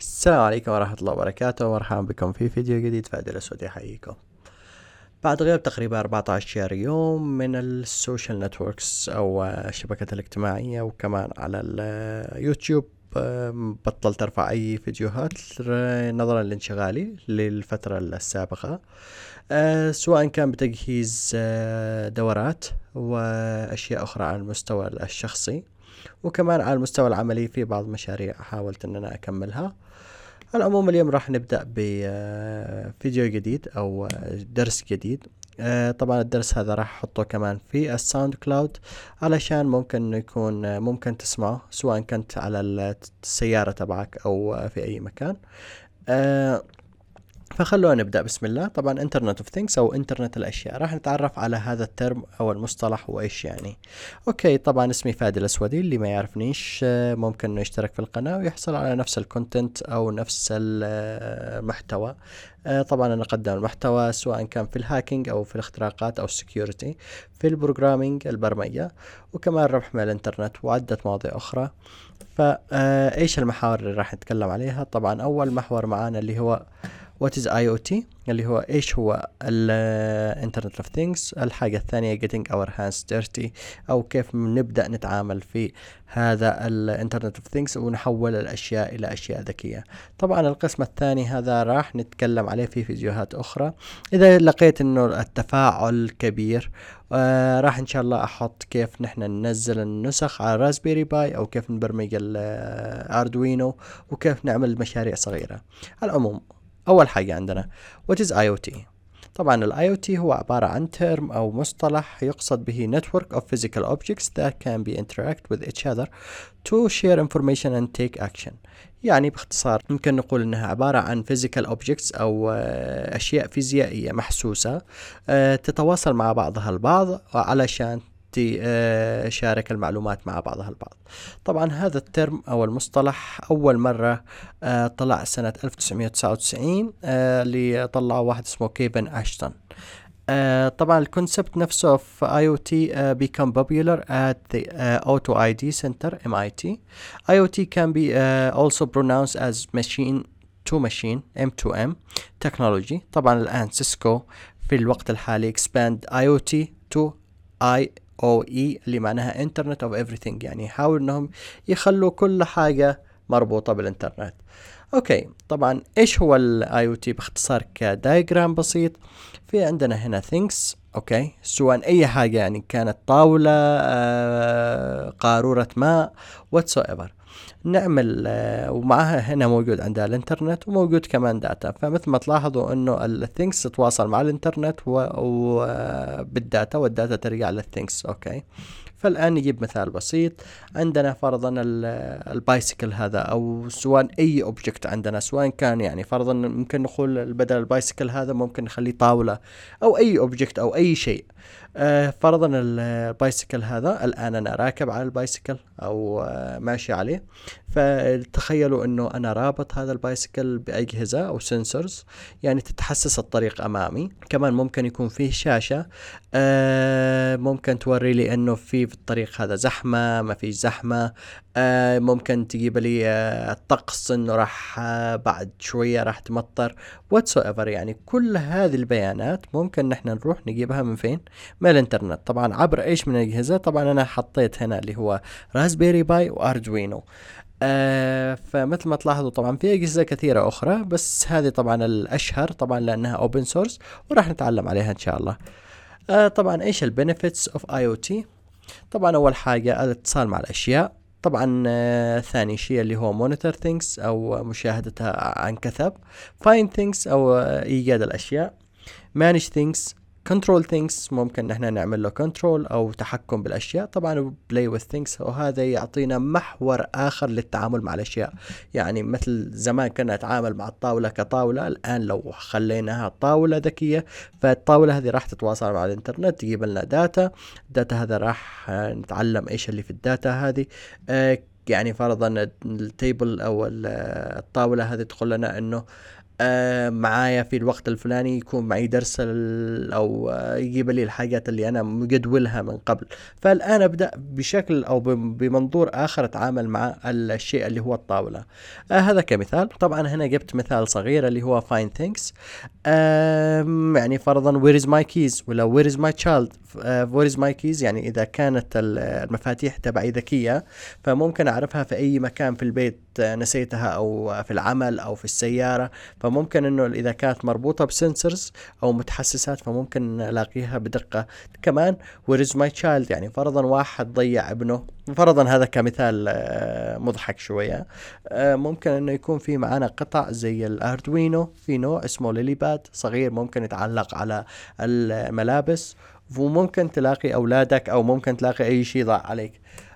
السلام عليكم ورحمة الله وبركاته. مرحبا بكم في فيديو جديد. فادي الأسود يحييكم. بعد غياب تقريبا 14 يوم من ال social networks أو الشبكات الاجتماعية وكمان على اليوتيوب بطلت أرفع أي فيديوهات نظرا لانشغالي للفترة السابقة. أه، سواء كان بتجهيز أه، دورات وأشياء أخرى على المستوى الشخصي وكمان على المستوى العملي في بعض مشاريع حاولت إن أنا أكملها. على العموم اليوم راح نبدأ بفيديو جديد أو درس جديد. آه، طبعا الدرس هذا راح أحطه كمان في ال SoundCloud علشان ممكن يكون ممكن تسمعه سواء كنت على السيارة تبعك أو في أي مكان. آه، فخلونا نبدأ. بسم الله. طبعا Internet of Things أو انترنت الأشياء. راح نتعرف على هذا ال term أو المصطلح وإيش يعني. أوكي طبعا اسمي فادي الأسودي. اللي ما يعرفنيش آه، ممكن إنه يشترك في القناة ويحصل على نفس ال content أو نفس المحتوى آه، طبعا أنا أقدم المحتوى سواء كان في ال hacking أو في الاختراقات أو ال security في ال programming البرمجة وكمان ربح من الانترنت وعدة مواضيع أخرى. فايش آه، المحاور اللي راح نتكلم عليها؟ طبعا أول محور معانا اللي هو what is IoT اللي هو إيش هو ال Internet of Things الحاجة الثانية getting our hands dirty. أو كيف نبدأ نتعامل في هذا ال Internet of Things ونحول الأشياء إلى أشياء ذكية. طبعا القسم الثاني هذا راح نتكلم عليه في فيديوهات أخرى. إذا لقيت إنه التفاعل كبير آه راح إن شاء الله أحط كيف نحن ننزل النسخ على Raspberry Pi أو كيف نبرمج ال Arduino وكيف نعمل مشاريع صغيرة. على العموم أول حاجة عندنا What is IoT طبعا ال IoT هو عبارة عن term أو مصطلح يقصد به network of physical objects that can be interact with each other to share information and take action. يعني باختصار ممكن نقول إنها عبارة عن physical objects أو آه، أشياء فيزيائية محسوسة آه، تتواصل مع بعضها البعض علشان تشارك المعلومات مع بعضها البعض طبعا هذا الترم أو المصطلح أول مرة آه، طلع سنة 1999 آه، اللي طلعه واحد اسمه كيفن أشتون طبعا ال concept نفسه في IoT become popular at the Auto ID Center MIT. IoT can be uh, also pronounced as machine to machine M2M technology. طبعا الآن سيسكو في الوقت الحالي expand IoT to IoE اللي معناها Internet of everything يعني يحاول إنهم يخلوا كل حاجة مربوطة بالانترنت أوكي طبعا إيش هو ال IoT باختصار ك diagram بسيط. في عندنا هنا things. أوكي سواء أي حاجة يعني كانت طاولة آه، قارورة ماء whatsoever. نعمل آه، ومعها هنا موجود عندها الانترنت وموجود كمان data فمثل ما تلاحظوا إنه ال things تتواصل مع الانترنت وبال data وال data ترجع لل things أوكي. فالآن نجيب مثال بسيط. عندنا فرضا ال bicycle هذا أو سواء أي object عندنا سواء كان يعني فرضا ممكن نقول بدل ال bicycle هذا ممكن نخليه طاولة أو أي object أو أي شيء. آه فرضا ال bicycle هذا الآن أنا راكب على ال bicycle أو آه ماشي عليه فتخيلوا أنه أنا رابط هذا ال bicycle بأجهزة أو sensors يعني تتحسس الطريق أمامي. كمان ممكن يكون فيه شاشة آه ممكن توري لي أنه في في الطريق هذا زحمة ما في زحمة آه ممكن تجيب لي آه الطقس إنه راح آه بعد شوية راح تمطر whatsoever. يعني كل هذه البيانات ممكن نحن نروح نجيبها من فين؟ من الإنترنت. طبعا عبر إيش من الأجهزة؟ طبعا أنا حطيت هنا اللي هو Raspberry Pi و Arduino آه فمثل ما تلاحظوا طبعا في أجهزة كثيرة أخرى بس هذه طبعا الأشهر طبعا لأنها open source وراح نتعلم عليها إن شاء الله. آه طبعا إيش ال benefits of IoT طبعا أول حاجة الاتصال مع الأشياء. طبعا آه ثاني شيء اللي هو monitor things أو مشاهدتها عن كثب find things أو ايجاد الأشياء manage things control things ممكن نحن نعمل له control أو تحكم بالأشياء. طبعا play with things وهذا يعطينا محور آخر للتعامل مع الأشياء. يعني مثل زمان كنا نتعامل مع الطاولة كطاولة الآن لو خليناها طاولة ذكية فالطاولة هذه راح تتواصل مع الإنترنت تجيب لنا data ال data هذا راح نتعلم إيش اللي في ال data هذه. آه، يعني فرضا ال table أو الطاولة هذه تقول لنا إنه آه معايا في الوقت الفلاني يكون معي درس أو آه يجيب لي الحاجات اللي أنا مجدولها من قبل. فالآن أبدأ بشكل أو بمنظور آخر أتعامل مع الشيء اللي هو الطاولة. آه هذا كمثال. طبعا هنا جبت مثال صغير اللي هو find things آه يعني فرضا where is my keys ولا where is my child where is my keys يعني إذا كانت المفاتيح تبعي ذكية فممكن أعرفها في أي مكان في البيت نسيتها أو في العمل أو في السيارة. فممكن إنه إذا كانت مربوطة ب sensors أو متحسسات فممكن الاقيها بدقة. كمان where my child يعني فرضا واحد ضيع ابنه. فرضا هذا كمثال آه، مضحك شوية. آه، ممكن إنه يكون في معنا قطع زي ال Arduino. في نوع اسمه LilyPad صغير ممكن يتعلق على الملابس. وممكن تلاقي أولادك أو ممكن تلاقي أي شيء ضاع عليك.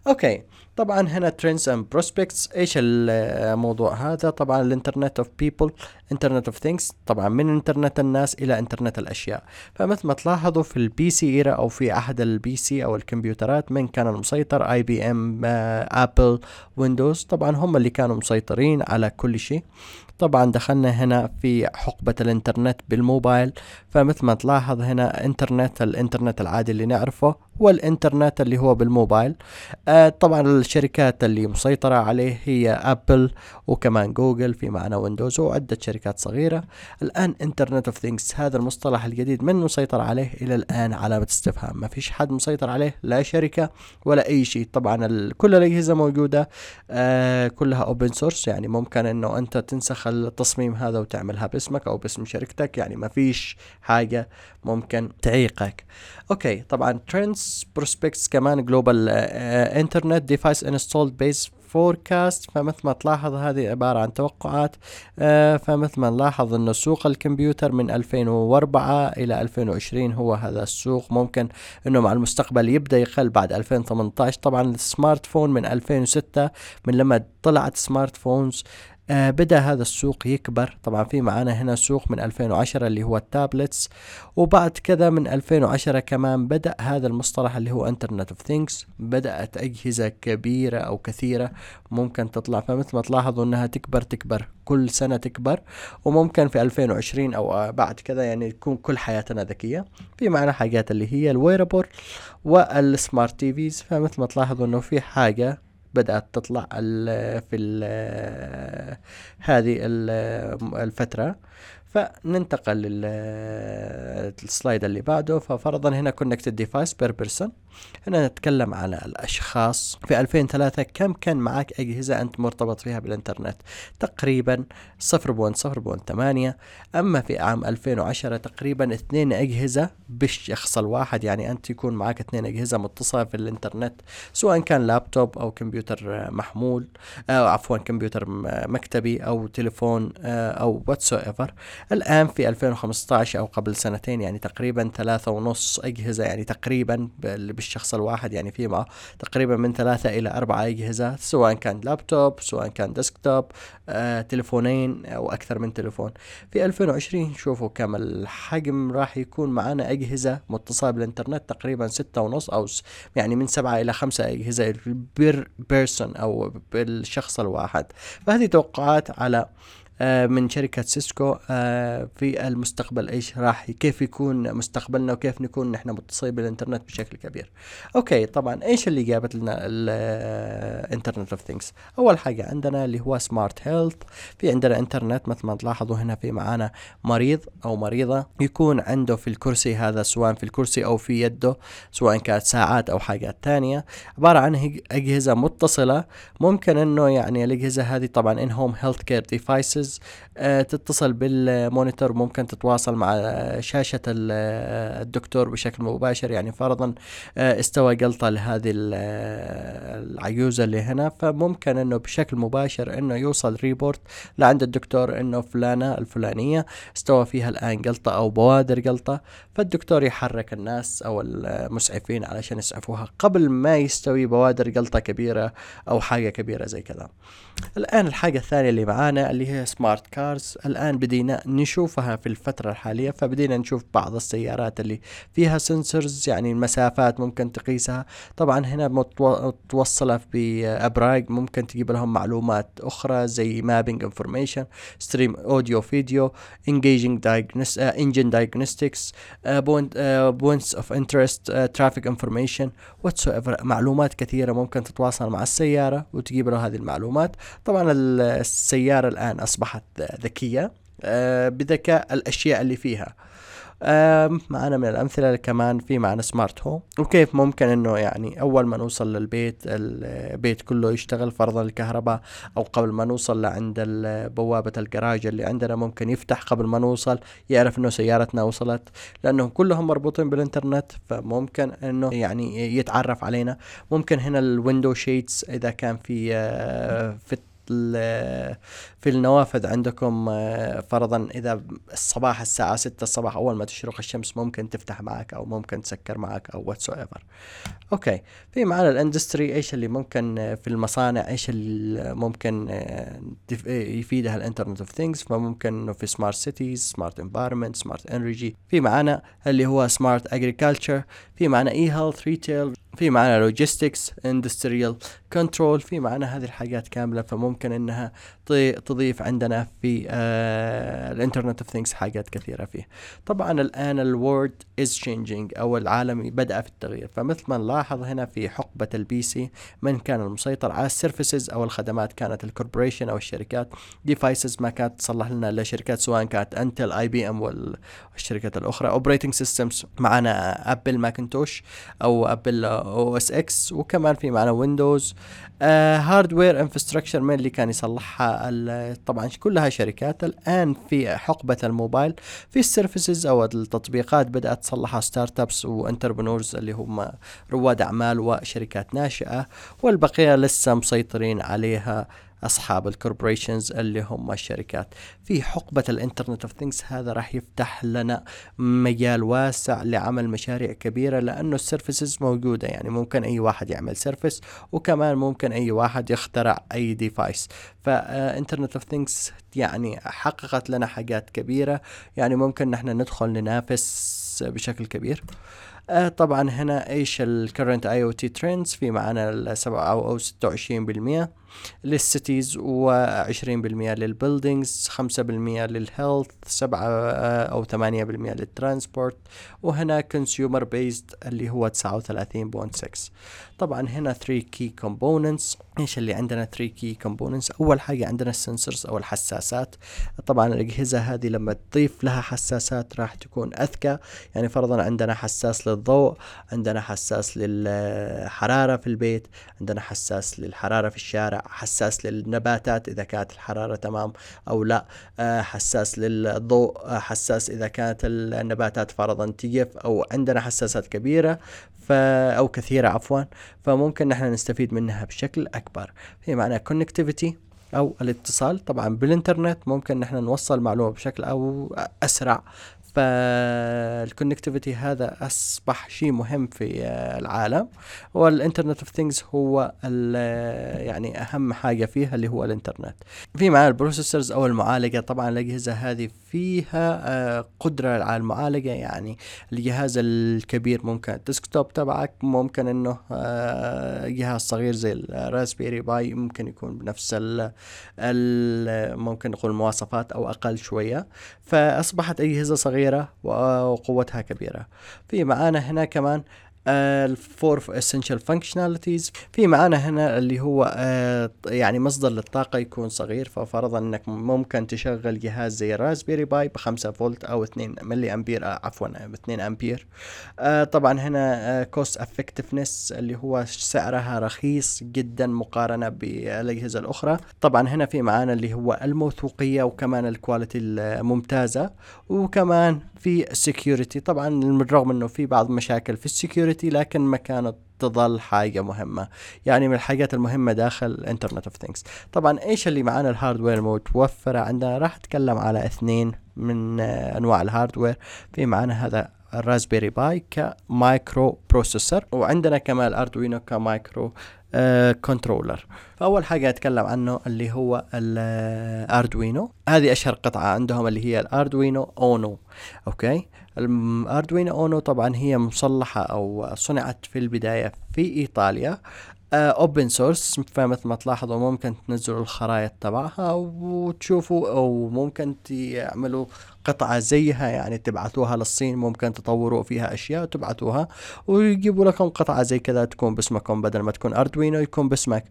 أوكي. طبعا هنا trends and prospects إيش الموضوع هذا؟ طبعا ال Internet of People Internet of Things طبعا من إنترنت الناس إلى إنترنت الأشياء. فمثل ما تلاحظوا في ال PC era أو في أحد ال PC أو الكمبيوترات من كان المسيطر IBM Apple Windows طبعا هم اللي كانوا مسيطرين على كل شيء. طبعا دخلنا هنا في حقبة الإنترنت بالموبايل. فمثل ما تلاحظ هنا إنترنت الإنترنت العادي اللي نعرفه والإنترنت اللي هو بالموبايل. آه طبعا الشركات اللي مسيطرة عليه هي ابل وكمان جوجل في معنا ويندوز وعدة شركات صغيرة. الآن Internet of Things هذا المصطلح الجديد من مسيطر عليه إلى الآن علامة استفهام. ما فيش حد مسيطر عليه لا شركة ولا أي شيء. طبعا كل الأجهزة موجودة آه كلها open source يعني ممكن إنه أنت تنسخ التصميم هذا وتعملها باسمك أو باسم شركتك. يعني ما فيش حاجة ممكن تعيقك. أوكي طبعا trends prospects كمان global internet device installed base forecast فمثل ما تلاحظ هذه عبارة عن توقعات آه فمثل ما نلاحظ إنه سوق الكمبيوتر من 2004 إلى 2020 هو هذا السوق. ممكن إنه مع المستقبل يبدأ يقل بعد 2018 طبعا ال smartphone من 2006 من لما طلعت smartphones آه بدأ هذا السوق يكبر. طبعا في معانا هنا سوق من 2010 اللي هو ال tablets وبعد كذا من 2010 كمان بدأ هذا المصطلح اللي هو Internet of Things بدأت أجهزة كبيرة أو كثيرة ممكن تطلع. فمثل ما تلاحظوا إنها تكبر تكبر كل سنة تكبر وممكن في 2020 أو بعد كذا يعني تكون كل حياتنا ذكية. في معنا حاجات اللي هي ال wearable وال smart TVs فمثل ما تلاحظوا إنه في حاجة بدأت تطلع في هذه الفترة. فننتقل لل slide اللي بعده. ففرضا هنا connected device per person. هنا نتكلم على الأشخاص. في 2003 كم كان معك أجهزة أنت مرتبط فيها بالإنترنت؟ تقريبا 0.0.8 أما في عام 2010 تقريبا اثنين أجهزة بالشخص الواحد. يعني أنت يكون معك اثنين أجهزة متصلة في الإنترنت سواء كان لابتوب أو كمبيوتر محمول أو عفوا كمبيوتر مكتبي أو تليفون أو whatsoever الآن في 2015 أو قبل سنتين يعني تقريبا ثلاثة ونص أجهزة يعني تقريبا بالشخص الواحد يعني في معه تقريبا من ثلاثة إلى أربعة أجهزة سواء كان لابتوب سواء كان desktop آه، تليفونين أو أكثر من تليفون. في 2020 شوفوا كم الحجم راح يكون معنا أجهزة متصلة بالإنترنت تقريبا ستة ونص أو يعني من سبعة إلى خمسة أجهزة per person أو بالشخص الواحد. فهذه توقعات على من شركة سيسكو آه، في المستقبل إيش راح كيف يكون مستقبلنا وكيف نكون نحن متصلين بالإنترنت بشكل كبير. أوكي طبعا إيش اللي جابت لنا ال Internet of Things أول حاجة عندنا اللي هو smart health في عندنا إنترنت مثل ما تلاحظوا هنا في معانا مريض أو مريضة يكون عنده في الكرسي هذا سواء في الكرسي أو في يده سواء كانت ساعات أو حاجات تانية. عبارة عن أجهزة متصلة. ممكن إنه يعني الأجهزة هذه طبعا in-home health care devices آه، تتصل بال monitor ممكن تتواصل مع شاشة الدكتور بشكل مباشر. يعني فرضا آه، استوى جلطة لهذه العجوزة اللي هنا فممكن إنه بشكل مباشر إنه يوصل report لعند الدكتور إنه فلانة الفلانية استوى فيها الآن جلطة أو بوادر جلطة فالدكتور يحرك الناس أو المسعفين علشان يسعفوها قبل ما يستوي بوادر جلطة كبيرة أو حاجة كبيرة زي كذا. الآن الحاجة الثانية اللي معانا اللي هي smart cars الآن بدينا نشوفها في الفترة الحالية فبدينا نشوف بعض السيارات اللي فيها sensors يعني المسافات ممكن تقيسها. طبعا هنا متوصلة بأبراج ممكن تجيب لهم معلومات أخرى زي mapping information stream audio video engaging uh, points of interest uh, traffic information. Whatsoever معلومات كثيرة ممكن تتواصل مع السيارة وتجيب له هذه المعلومات. طبعا السيارة الآن أصبحت ذكية آه، بذكاء الأشياء اللي فيها. معنا من الأمثلة كمان في معنا smart home وكيف ممكن إنه يعني أول ما نوصل للبيت البيت كله يشتغل فرضا الكهرباء أو قبل ما نوصل لعند بوابة الجراج اللي عندنا ممكن يفتح قبل ما نوصل يعرف إنه سيارتنا وصلت. لأنهم كلهم مربوطين بالإنترنت فممكن إنه يعني يتعرف علينا. ممكن هنا ال window shades إذا كان في آه، في في النوافذ عندكم آه، فرضا إذا الصباح الساعة ستة الصباح أول ما تشرق الشمس ممكن تفتح معك أو ممكن تسكر معك أو whatsoever أوكي. في معنا ال industry إيش اللي ممكن آه، في المصانع إيش اللي ممكن آه، يفيدها ال Internet of Things فممكن إنه في smart cities smart environment smart energy في معنا اللي هو smart agriculture في معنا eHealth retail في معنا logistics industrial control في معنا هذه الحاجات كاملة فممكن إنها تضيف عندنا في ال Internet of Things حاجات كثيرة فيه. طبعا الآن ال world is changing أو العالم بدأ في التغيير. فمثل ما نلاحظ هنا في حقبة ال PC من كان المسيطر على ال services أو الخدمات كانت ال corporation أو الشركات devices ما كانت تصلح لنا إلا شركات سواء كانت Intel IBM والشركات الأخرى. operating systems معنا Apple Macintosh أو Apple أو OS X وكمان في معنا Windows hardware infrastructure من اللي كان يصلحها طبعا كلها شركات. الآن في حقبة الموبايل في ال services أو التطبيقات بدأت تصلحها startups و entrepreneurs اللي هم رواد أعمال وشركات ناشئة والبقية لسه مسيطرين عليها. أصحاب ال corporations اللي هم الشركات. في حقبة ال internet of things هذا راح يفتح لنا مجال واسع لعمل مشاريع كبيرة لأنه ال services موجودة. يعني ممكن أي واحد يعمل service وكمان ممكن أي واحد يخترع أي device ف internet of things يعني حققت لنا حاجات كبيرة. يعني ممكن نحن ندخل ننافس بشكل كبير. آه طبعا هنا إيش ال current IoT trends في السبعة أو أو 26% لل cities و20% لل buildings 5% لل health 7 أو 8% لل transport وهنا consumer based اللي هو 39.6 طبعا هنا 3 key components إيش اللي عندنا 3 key components أول حاجة عندنا ال sensors أو الحساسات. طبعا الأجهزة هذه لما تضيف لها حساسات راح تكون أذكى. يعني فرضا عندنا حساس للضوء عندنا حساس للحرارة في البيت عندنا حساس للحرارة في الشارع. حساس للنباتات إذا كانت الحرارة تمام أو لا. آه، حساس للضوء آه، حساس إذا كانت النباتات فرضا تجف أو عندنا حساسات كبيرة ف أو كثيرة عفوا فممكن نحن نستفيد منها بشكل أكبر. في معنى connectivity أو الاتصال. طبعا بالإنترنت ممكن نحن نوصل معلومة بشكل أو أسرع. فال connectivity هذا أصبح شيء مهم في العالم. وال internet of things هو يعني أهم حاجة فيها اللي هو الانترنت في معنا ال processors أو المعالجة طبعا الأجهزة هذه فيها آه، قدرة على المعالجة. يعني الجهاز الكبير ممكن ال desktop تبعك ممكن إنه آه، جهاز صغير زي ال Raspberry Pi ممكن يكون بنفس ال ممكن نقول مواصفات أو أقل شوية. فأصبحت أجهزة صغيرة وقوتها كبيرة. في معانا هنا كمان ال four essential functionalities في معانا هنا اللي هو آه يعني مصدر للطاقة يكون صغير ففرضا إنك ممكن تشغل جهاز زي Raspberry Pi ب 5 فولت أو 2 ملي امبير آه عفوا 2 أمبير. آه طبعا هنا cost آه effectiveness اللي هو سعرها رخيص جدا مقارنة بالأجهزة الأخرى. طبعا هنا في معانا اللي هو الموثوقية وكمان ال quality الممتازة وكمان في ال security طبعا بالرغم إنه في بعض مشاكل في ال security لكن ما كانت تظل حاجة مهمة. يعني من الحاجات المهمة داخل internet of things طبعا إيش اللي معانا ال hardware المتوفرة عندنا راح أتكلم على اثنين من أنواع ال hardware في معانا هذا ال Raspberry Pi ك microprocessor وعندنا كمان ال Arduino ك micro آه controller. فأول حاجة أتكلم عنه اللي هو ال Arduino هذه أشهر قطعة عندهم اللي هي ال Arduino Uno okay؟ ال Arduino Uno طبعا هي مصلحة أو صنعت في البداية في إيطاليا open source فمثل ما تلاحظوا ممكن تنزلوا الخرائط تبعها وتشوفوا أو ممكن تعملوا قطعة زيها يعني تبعثوها للصين ممكن تطوروا فيها أشياء وتبعثوها ويجيبوا لكم قطعة زي كذا تكون باسمكم بدل ما تكون Arduino يكون باسمك.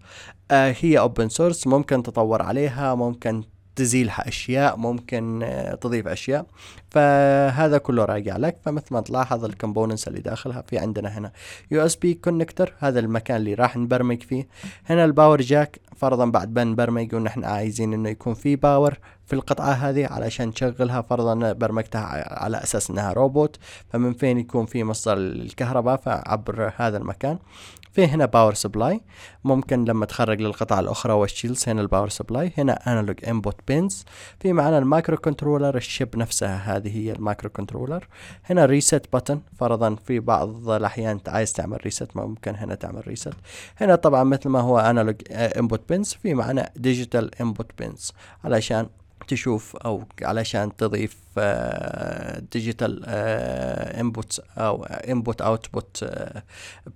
آه هي open source ممكن تطور عليها ممكن تزيل لها أشياء ممكن آه، تضيف أشياء. فهذا كله راجع لك فمثل ما تلاحظ ال components اللي داخلها في عندنا هنا. USB connector هذا المكان اللي راح نبرمج فيه. هنا ال power jack فرضا بعد ما نبرمج ونحن عايزين إنه يكون في power في القطعة هذه علشان نشغلها فرضا برمجتها على أساس إنها روبوت. فمن فين يكون في مصدر الكهرباء؟ فعبر هذا المكان. في هنا power supply ممكن لما تخرج للقطع الأخرى وال shields هنا ال power supply هنا analog input pins في معنا ال microcontroller ال chip نفسها هذه هي ال microcontroller هنا reset بutton فرضا في بعض الأحيان انت عايز تعمل reset ممكن هنا تعمل ريست هنا طبعا مثل ما هو analog input pins في معنا digital input pins علشان تشوف أو علشان تضيف digital input أو input output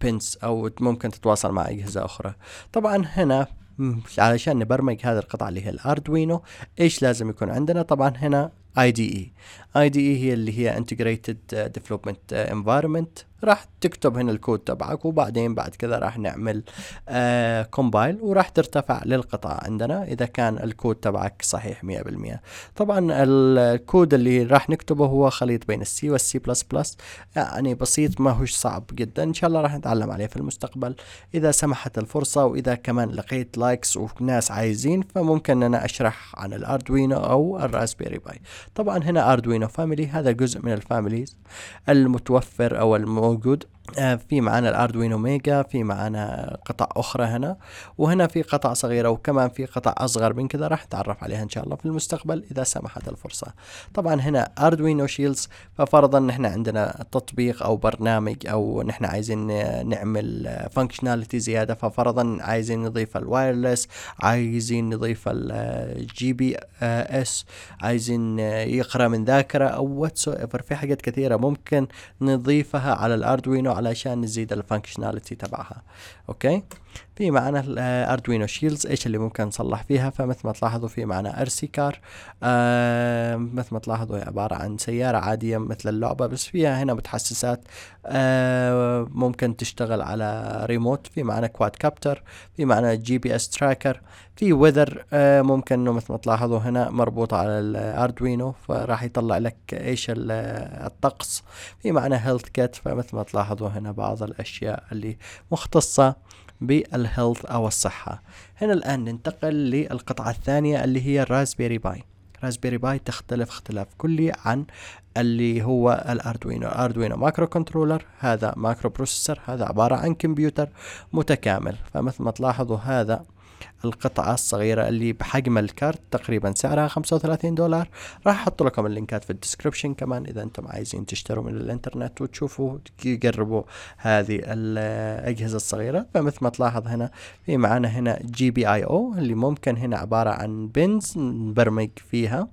pins أو ممكن تتواصل مع أجهزة أخرى. طبعا هنا علشان نبرمج هذه القطعه اللي هي ال Arduino إيش لازم يكون عندنا؟ طبعا هنا دي اي هي اللي هي integrated development environment راح تكتب هنا الكود تبعك وبعدين بعد كذا راح نعمل compile آه وراح ترتفع للقطع عندنا إذا كان الكود تبعك صحيح 100% طبعا الكود اللي راح نكتبه هو خليط بين ال C وال C plus plus يعني بسيط ما هوش صعب جدا إن شاء الله راح نتعلم عليه في المستقبل. إذا سمحت الفرصة وإذا كمان لقيت likes وناس عايزين فممكن أنا أشرح عن ال Arduino أو ال Raspberry Pi طبعا هنا Arduino family هذا جزء من ال families المتوفر أو المو موجود آه، في معنا ال Arduino Mega في معنا قطع أخرى هنا وهنا في قطع صغيرة وكمان في قطع أصغر من كذا راح نتعرف عليها إن شاء الله في المستقبل إذا سمحت الفرصة. طبعا هنا Arduino shields ففرضا نحن عندنا تطبيق أو برنامج أو نحن عايزين نعمل functionality زيادة ففرضا عايزين نضيف ال wireless عايزين نضيف ال GPS عايزين يقرأ من ذاكرة أو whatsoever في حاجات كثيرة ممكن نضيفها على ال Arduino علشان نزيد ال functionality تبعها. okay في معنا ال Arduino shields إيش اللي ممكن نصلح فيها؟ فمثل ما تلاحظوا في معنا RC car آه مثل ما تلاحظوا هي عبارة عن سيارة عادية مثل اللعبة بس فيها هنا متحسسات آه ممكن تشتغل على ريموت في معنا quadcopter في معنا GPS tracker في weather آه ممكن إنه مثل ما تلاحظوا هنا مربوطة على ال Arduino فراح يطلع لك إيش الطقس. في معنا health kit فمثل ما تلاحظوا هنا بعض الأشياء اللي مختصة بال health أو الصحة. هنا الآن ننتقل للقطعة الثانية اللي هي ال Raspberry Pi. Raspberry Pi تختلف اختلاف كلي عن اللي هو ال Arduino. ال Arduino microcontroller هذا microprocessor هذا عبارة عن كمبيوتر متكامل. فمثل ما تلاحظوا هذا القطعة الصغيرة اللي بحجم ال card تقريبا سعرها 35 دولار. راح أحط لكم ال links في ال description كمان إذا أنتم عايزين تشتروا من الإنترنت وتشوفوا تجربوا هذه الأجهزة الصغيرة. فمثل ما تلاحظ هنا في معنا هنا جي بي اي أو اللي ممكن هنا عبارة عن بنز نبرمج فيها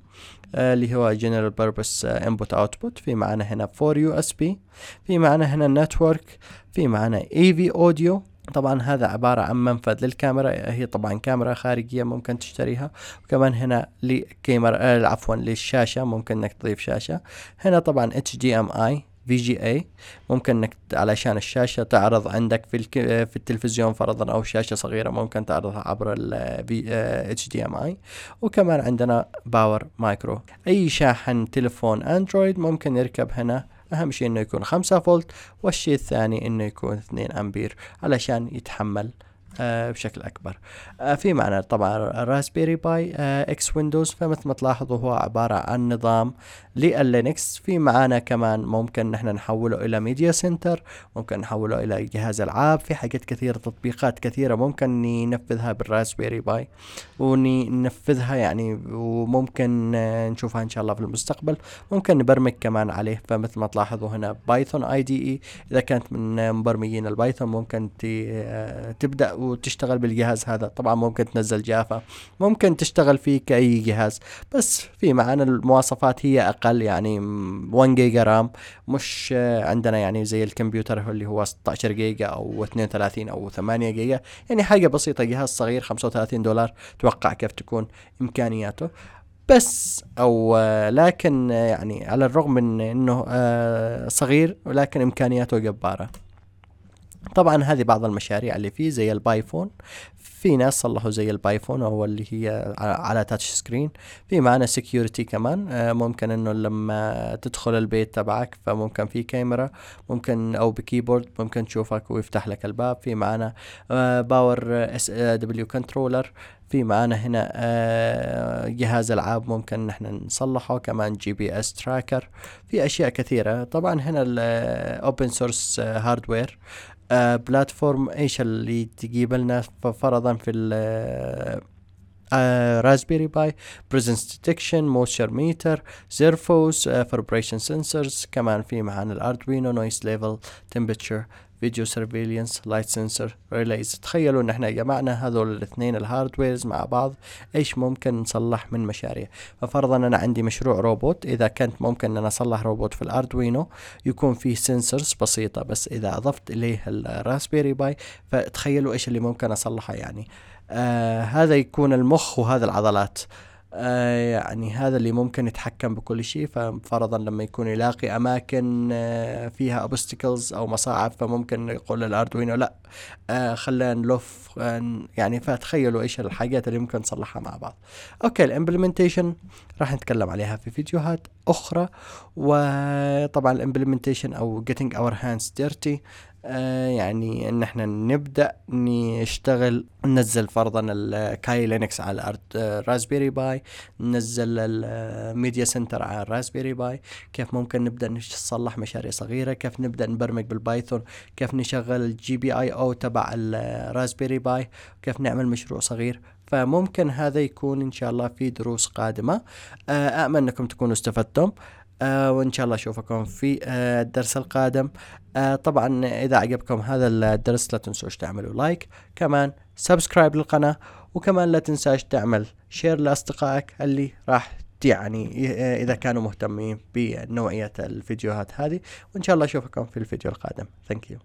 آه، اللي هو General Purpose Input Output. في معنا هنا 4 USB في معنا هنا Network في معنا AV Audio طبعا هذا عبارة عن منفذ للكاميرا هي طبعا كاميرا خارجية ممكن تشتريها. وكمان هنا لكاميرا آه عفوا للشاشة ممكن إنك تضيف شاشة. هنا طبعا HDMI ممكن إنك علشان الشاشة تعرض عندك في في التلفزيون فرضا أو شاشة صغيرة ممكن تعرضها عبر ال HDMI وكمان عندنا power micro أي شاحن تلفون Android ممكن يركب هنا. أهم شيء إنه يكون خمسة فولت والشيء الثاني إنه يكون اثنين أمبير علشان يتحمل بشكل أكبر. آه، في معنا طبعا Raspberry Pi X Windows. فمثل ما تلاحظوا هو عبارة عن نظام لل Linux في معنا كمان ممكن نحن نحوله إلى media center ممكن نحوله إلى جهاز ألعاب. في حاجات كثيرة تطبيقات كثيرة ممكن ننفذها بال Raspberry Pi وننفذها يعني وممكن نشوفها إن شاء الله في المستقبل. ممكن نبرمج كمان عليه. فمثل ما تلاحظوا هنا Python IDE إذا كانت من مبرمجين ال Python ممكن تبدأ وتشتغل بالجهاز هذا. طبعا ممكن تنزل Java ممكن تشتغل فيه كأي جهاز بس في معنا المواصفات هي أقل يعني 1 جيجا RAM مش عندنا يعني زي الكمبيوتر اللي هو 16 جيجا أو 32 أو 8 جيجا يعني حاجة بسيطة جهاز صغير 35 دولار توقع كيف تكون إمكانياته. بس أو لكن يعني على الرغم من إنه آه، صغير ولكن إمكانياته جبارة. طبعا هذه بعض المشاريع اللي فيه زي ال PiPhone. في ناس صلحوا زي ال PiPhone أو اللي هي على touch screen في معنا security كمان. آه، ممكن إنه لما تدخل البيت تبعك فممكن في كاميرا ممكن أو ب keyboard ممكن تشوفك ويفتح لك الباب. في معنا power SW controller في معانا هنا آه، جهاز ألعاب ممكن نحن نصلحه كمان GPS tracker في أشياء كثيرة. طبعا هنا ال open source hardware platform إيش اللي تجيب لنا فرضا في ال Raspberry Pi presence detection moisture meter زيرفوس vibration sensors كمان في معانا ال Arduino noise level temperature video surveillance light sensor relays تخيلوا إن إحنا جمعنا هذول الاثنين ال hardwares مع بعض إيش ممكن نصلح من مشاريع؟ ففرضا أنا عندي مشروع روبوت إذا كنت ممكن أن أصلح روبوت في ال Arduino يكون فيه sensors بسيطة بس إذا أضفت إليه ال Raspberry Pi فتخيلوا إيش اللي ممكن أصلحه يعني. آه هذا يكون المخ وهذا العضلات. آه يعني هذا اللي ممكن يتحكم بكل شيء ففرضا لما يكون يلاقي أماكن آه فيها obstacles أو مصاعب فممكن يقول لل Arduino لا آه خلينا نلف يعني فتخيلوا إيش الحاجات اللي ممكن نصلحها مع بعض. okay ال implementation راح نتكلم عليها في فيديوهات أخرى وطبعا ال implementation أو getting our hands dirty يعني إن إحنا نبدأ نشتغل ننزل فرضا ال Kali Linux على ال Raspberry Pi ننزل ال media center على ال Raspberry Pi كيف ممكن نبدأ نصلح مشاريع صغيرة؟ كيف نبدأ نبرمج بال Python؟ كيف نشغل ال GPIO تبع ال Raspberry Pi كيف نعمل مشروع صغير؟ فممكن هذا يكون إن شاء الله في دروس قادمة. آه، امل أنكم تكونوا استفدتم. آه وإن شاء الله أشوفكم في آه الدرس القادم. آه طبعا إذا عجبكم هذا الدرس لا تنسوش تعملوا like كمان subscribe للقناة وكمان لا تنساش تعمل share لأصدقائك اللي راح يعني آه، إذا كانوا مهتمين بنوعية الفيديوهات هذه. وإن شاء الله أشوفكم في الفيديو القادم. thank you